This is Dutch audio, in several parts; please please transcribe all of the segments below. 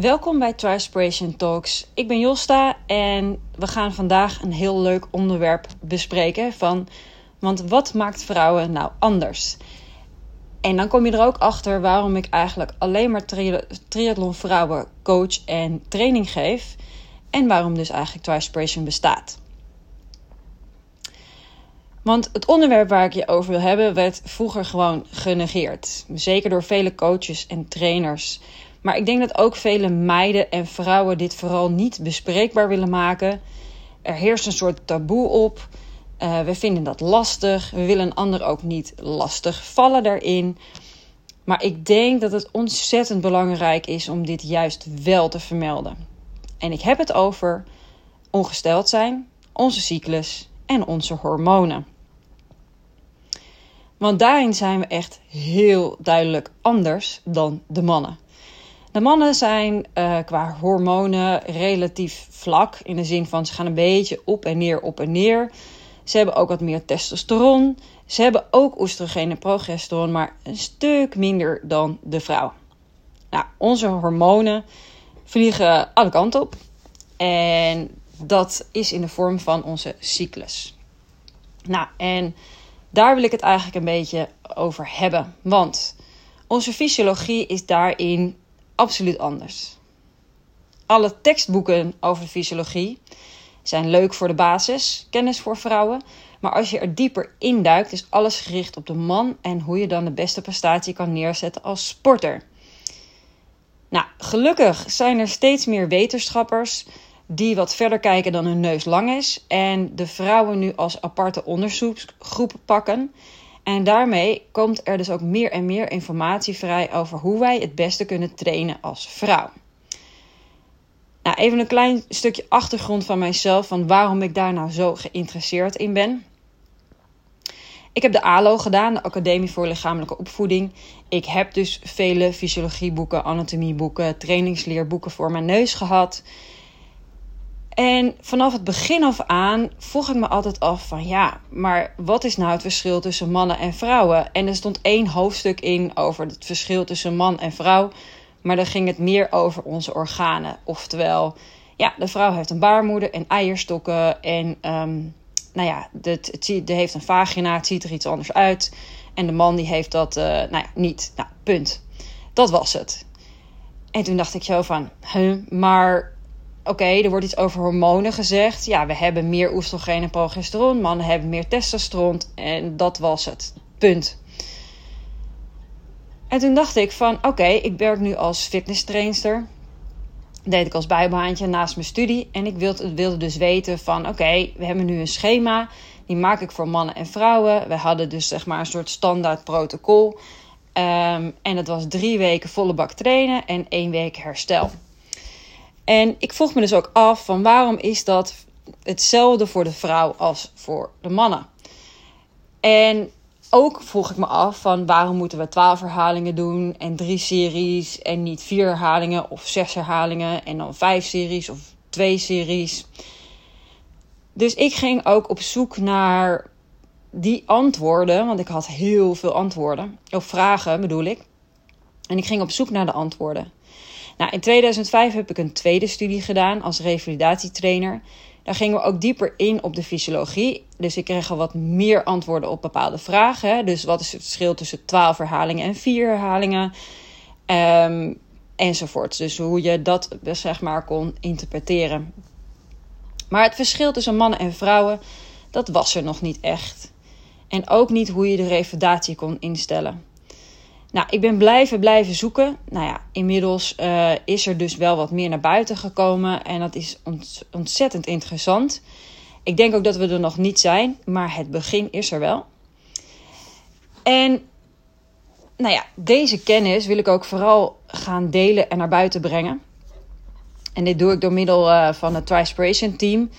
Welkom bij Trispiration Talks. Ik ben Josta en we gaan vandaag een heel leuk onderwerp bespreken van want wat maakt vrouwen nou anders? En dan kom je er ook achter waarom ik eigenlijk alleen maar triathlon vrouwen coach en training geef en waarom dus eigenlijk Trispiration bestaat. Want het onderwerp waar ik je over wil hebben werd vroeger gewoon genegeerd. Zeker door vele coaches en trainers. Maar ik denk dat ook vele meiden en vrouwen dit vooral niet bespreekbaar willen maken. Er heerst een soort taboe op. Uh, we vinden dat lastig. We willen een ander ook niet lastig vallen daarin. Maar ik denk dat het ontzettend belangrijk is om dit juist wel te vermelden. En ik heb het over ongesteld zijn, onze cyclus en onze hormonen. Want daarin zijn we echt heel duidelijk anders dan de mannen. De mannen zijn uh, qua hormonen relatief vlak. In de zin van ze gaan een beetje op en neer, op en neer. Ze hebben ook wat meer testosteron. Ze hebben ook oestrogeen en progesteron, maar een stuk minder dan de vrouw. Nou, onze hormonen vliegen alle kanten op. En dat is in de vorm van onze cyclus. Nou, en daar wil ik het eigenlijk een beetje over hebben. Want onze fysiologie is daarin absoluut anders. Alle tekstboeken over fysiologie zijn leuk voor de basis, kennis voor vrouwen. Maar als je er dieper induikt, is alles gericht op de man en hoe je dan de beste prestatie kan neerzetten als sporter. Nou, gelukkig zijn er steeds meer wetenschappers die wat verder kijken dan hun neus lang is en de vrouwen nu als aparte onderzoeksgroepen pakken. En daarmee komt er dus ook meer en meer informatie vrij over hoe wij het beste kunnen trainen als vrouw. Nou, even een klein stukje achtergrond van mijzelf, van waarom ik daar nou zo geïnteresseerd in ben. Ik heb de ALO gedaan, de Academie voor Lichamelijke Opvoeding. Ik heb dus vele fysiologieboeken, anatomieboeken, trainingsleerboeken voor mijn neus gehad. En vanaf het begin af aan vroeg ik me altijd af van ja, maar wat is nou het verschil tussen mannen en vrouwen? En er stond één hoofdstuk in over het verschil tussen man en vrouw, maar dan ging het meer over onze organen. Oftewel, ja, de vrouw heeft een baarmoeder en eierstokken en um, nou ja, het, heeft een vagina, het ziet er iets anders uit. En de man die heeft dat uh, nou ja, niet. Nou, punt. Dat was het. En toen dacht ik zo van, huh, maar oké, er wordt iets over hormonen gezegd. Ja, we hebben meer oestrogeen en progesteron. Mannen hebben meer testosteron. En dat was het. Punt. En toen dacht ik van, oké, ik werk nu als fitnesstrainster. deed ik als bijbaantje naast mijn studie. En ik wilde, wilde dus weten van, oké, we hebben nu een schema. Die maak ik voor mannen en vrouwen. We hadden dus zeg maar een soort standaard protocol. Um, en het was drie weken volle bak trainen en één week herstel. En ik vroeg me dus ook af van waarom is dat hetzelfde voor de vrouw als voor de mannen? En ook vroeg ik me af van waarom moeten we twaalf herhalingen doen en drie series en niet vier herhalingen of zes herhalingen en dan vijf series of twee series. Dus ik ging ook op zoek naar die antwoorden, want ik had heel veel antwoorden, of vragen bedoel ik. En ik ging op zoek naar de antwoorden. Nou, in 2005 heb ik een tweede studie gedaan als revalidatietrainer. Daar gingen we ook dieper in op de fysiologie. Dus ik kreeg al wat meer antwoorden op bepaalde vragen. Dus wat is het verschil tussen 12 herhalingen en 4 herhalingen? Um, enzovoorts. Dus hoe je dat zeg maar kon interpreteren. Maar het verschil tussen mannen en vrouwen, dat was er nog niet echt. En ook niet hoe je de revalidatie kon instellen. Nou, ik ben blijven blijven zoeken. Nou ja, inmiddels uh, is er dus wel wat meer naar buiten gekomen. En dat is ontzettend interessant. Ik denk ook dat we er nog niet zijn, maar het begin is er wel. En nou ja, deze kennis wil ik ook vooral gaan delen en naar buiten brengen. En dit doe ik door middel uh, van het Trispiration Team.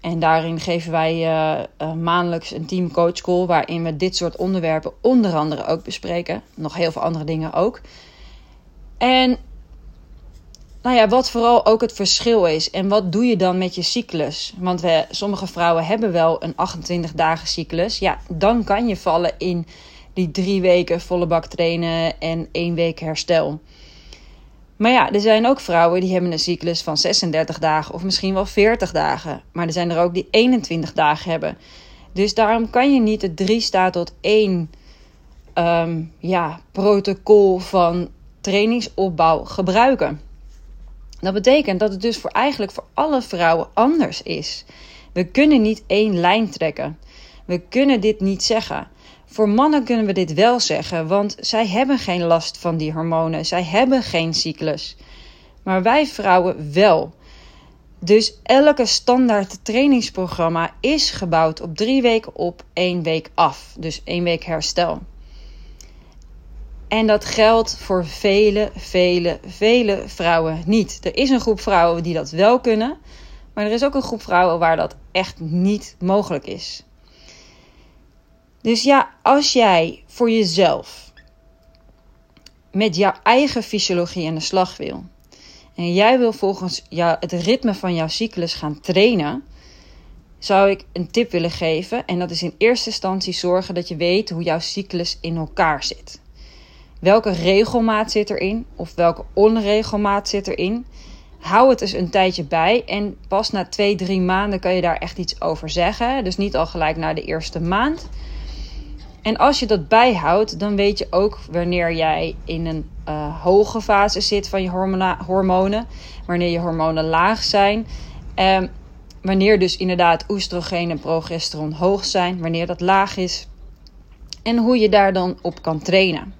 En daarin geven wij uh, maandelijks een team coach call waarin we dit soort onderwerpen onder andere ook bespreken. Nog heel veel andere dingen ook. En nou ja, wat vooral ook het verschil is. En wat doe je dan met je cyclus? Want we, sommige vrouwen hebben wel een 28 dagen cyclus. Ja, dan kan je vallen in die drie weken volle bak trainen en één week herstel. Maar ja, er zijn ook vrouwen die hebben een cyclus van 36 dagen of misschien wel 40 dagen. Maar er zijn er ook die 21 dagen hebben. Dus daarom kan je niet het 3 staat tot 1 ehm, ja, protocol van trainingsopbouw gebruiken. Dat betekent dat het dus voor eigenlijk voor alle vrouwen anders is. We kunnen niet één lijn trekken. We kunnen dit niet zeggen. Voor mannen kunnen we dit wel zeggen, want zij hebben geen last van die hormonen. Zij hebben geen cyclus. Maar wij vrouwen wel. Dus elke standaard trainingsprogramma is gebouwd op drie weken op, één week af. Dus één week herstel. En dat geldt voor vele, vele, vele vrouwen niet. Er is een groep vrouwen die dat wel kunnen, maar er is ook een groep vrouwen waar dat echt niet mogelijk is. Dus ja, als jij voor jezelf met jouw eigen fysiologie aan de slag wil. En jij wil volgens jou, het ritme van jouw cyclus gaan trainen. Zou ik een tip willen geven. En dat is in eerste instantie zorgen dat je weet hoe jouw cyclus in elkaar zit. Welke regelmaat zit erin? Of welke onregelmaat zit erin? Hou het eens een tijdje bij. En pas na twee, drie maanden kan je daar echt iets over zeggen. Dus niet al gelijk na de eerste maand. En als je dat bijhoudt, dan weet je ook wanneer jij in een uh, hoge fase zit van je hormonen, wanneer je hormonen laag zijn, um, wanneer dus inderdaad oestrogeen en progesteron hoog zijn, wanneer dat laag is en hoe je daar dan op kan trainen.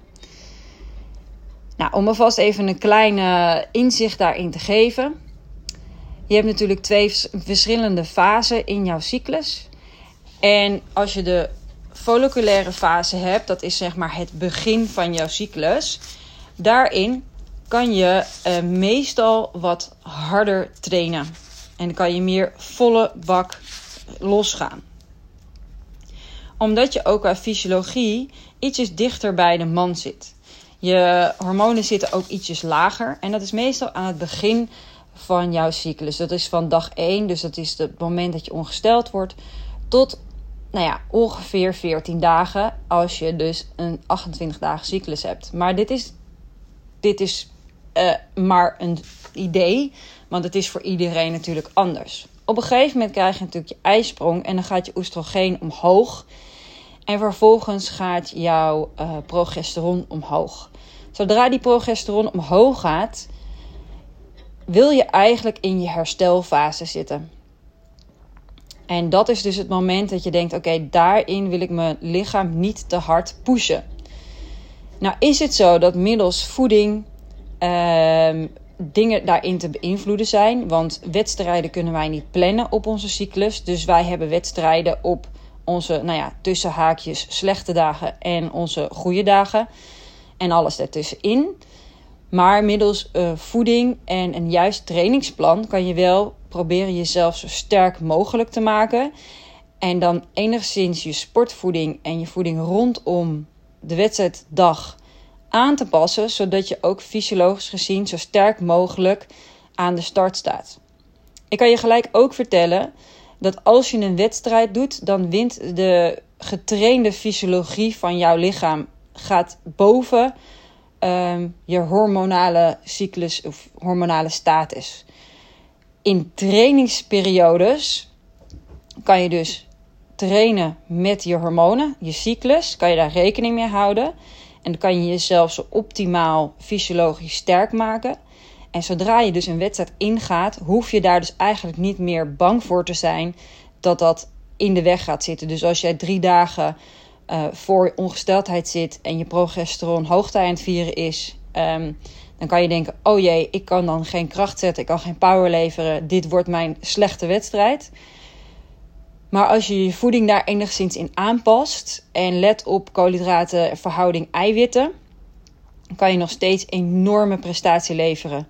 Nou, om alvast even een kleine inzicht daarin te geven. Je hebt natuurlijk twee verschillende fasen in jouw cyclus. En als je de folliculaire fase hebt, dat is zeg maar het begin van jouw cyclus. Daarin kan je uh, meestal wat harder trainen. En kan je meer volle bak losgaan. Omdat je ook qua fysiologie ietsjes dichter bij de man zit. Je hormonen zitten ook ietsjes lager. En dat is meestal aan het begin van jouw cyclus. Dat is van dag 1, dus dat is het moment dat je ongesteld wordt, tot nou ja, ongeveer 14 dagen als je dus een 28 dagen cyclus hebt. Maar dit is, dit is uh, maar een idee, want het is voor iedereen natuurlijk anders. Op een gegeven moment krijg je natuurlijk je ijsprong en dan gaat je oestrogeen omhoog. En vervolgens gaat jouw uh, progesteron omhoog. Zodra die progesteron omhoog gaat, wil je eigenlijk in je herstelfase zitten. En dat is dus het moment dat je denkt: oké, daarin wil ik mijn lichaam niet te hard pushen. Nou, is het zo dat middels voeding uh, dingen daarin te beïnvloeden zijn? Want wedstrijden kunnen wij niet plannen op onze cyclus. Dus wij hebben wedstrijden op onze, nou ja, tussen haakjes slechte dagen en onze goede dagen. En alles daartussenin. Maar middels uh, voeding en een juist trainingsplan kan je wel proberen jezelf zo sterk mogelijk te maken. En dan enigszins je sportvoeding en je voeding rondom de wedstrijddag aan te passen, zodat je ook fysiologisch gezien zo sterk mogelijk aan de start staat. Ik kan je gelijk ook vertellen dat als je een wedstrijd doet, dan wint de getrainde fysiologie van jouw lichaam gaat boven Ehm, je hormonale cyclus of hormonale status. In trainingsperiodes kan je dus trainen met je hormonen, je cyclus, kan je daar rekening mee houden. En dan kan je jezelf zo optimaal fysiologisch sterk maken. En zodra je dus een wedstrijd ingaat, hoef je daar dus eigenlijk niet meer bang voor te zijn dat dat in de weg gaat zitten. Dus als jij drie dagen uh, voor ongesteldheid zit en je progesteron hoogte aan het vieren is, um, dan kan je denken: oh jee, ik kan dan geen kracht zetten, ik kan geen power leveren, dit wordt mijn slechte wedstrijd. Maar als je je voeding daar enigszins in aanpast en let op koolhydraten, verhouding eiwitten, kan je nog steeds enorme prestatie leveren.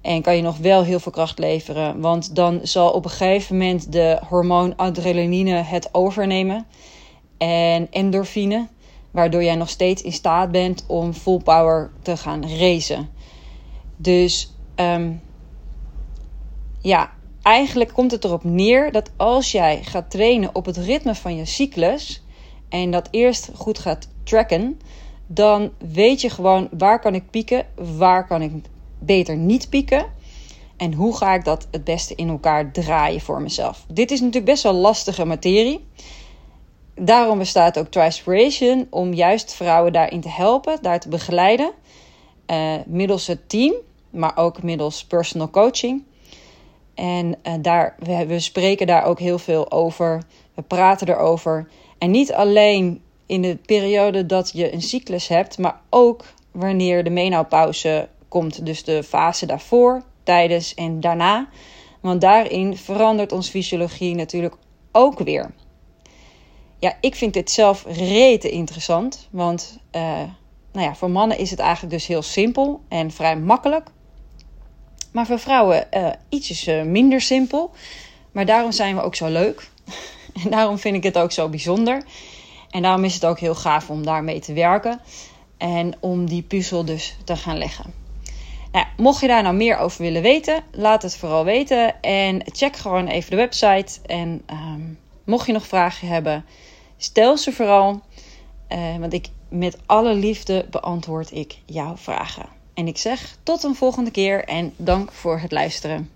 En kan je nog wel heel veel kracht leveren. Want dan zal op een gegeven moment de hormoon adrenaline het overnemen en endorfine. Waardoor jij nog steeds in staat bent om full power te gaan racen. Dus um, ja, eigenlijk komt het erop neer dat als jij gaat trainen op het ritme van je cyclus. En dat eerst goed gaat tracken. Dan weet je gewoon waar kan ik pieken, waar kan ik beter niet pieken? En hoe ga ik dat het beste in elkaar draaien voor mezelf? Dit is natuurlijk best wel lastige materie. Daarom bestaat ook Trispiration om juist vrouwen daarin te helpen, daar te begeleiden. Uh, middels het team, maar ook middels personal coaching. En uh, daar, we, we spreken daar ook heel veel over. We praten erover. En niet alleen in de periode dat je een cyclus hebt, maar ook wanneer de menopauze komt. Dus de fase daarvoor, tijdens en daarna. Want daarin verandert onze fysiologie natuurlijk ook weer. Ja, ik vind dit zelf rete interessant. Want uh, nou ja, voor mannen is het eigenlijk dus heel simpel en vrij makkelijk. Maar voor vrouwen uh, ietsjes uh, minder simpel. Maar daarom zijn we ook zo leuk. en daarom vind ik het ook zo bijzonder. En daarom is het ook heel gaaf om daarmee te werken. En om die puzzel dus te gaan leggen. Nou, mocht je daar nou meer over willen weten, laat het vooral weten. En check gewoon even de website. En um, mocht je nog vragen hebben, stel ze vooral. Uh, want ik met alle liefde beantwoord ik jouw vragen. En ik zeg tot een volgende keer en dank voor het luisteren.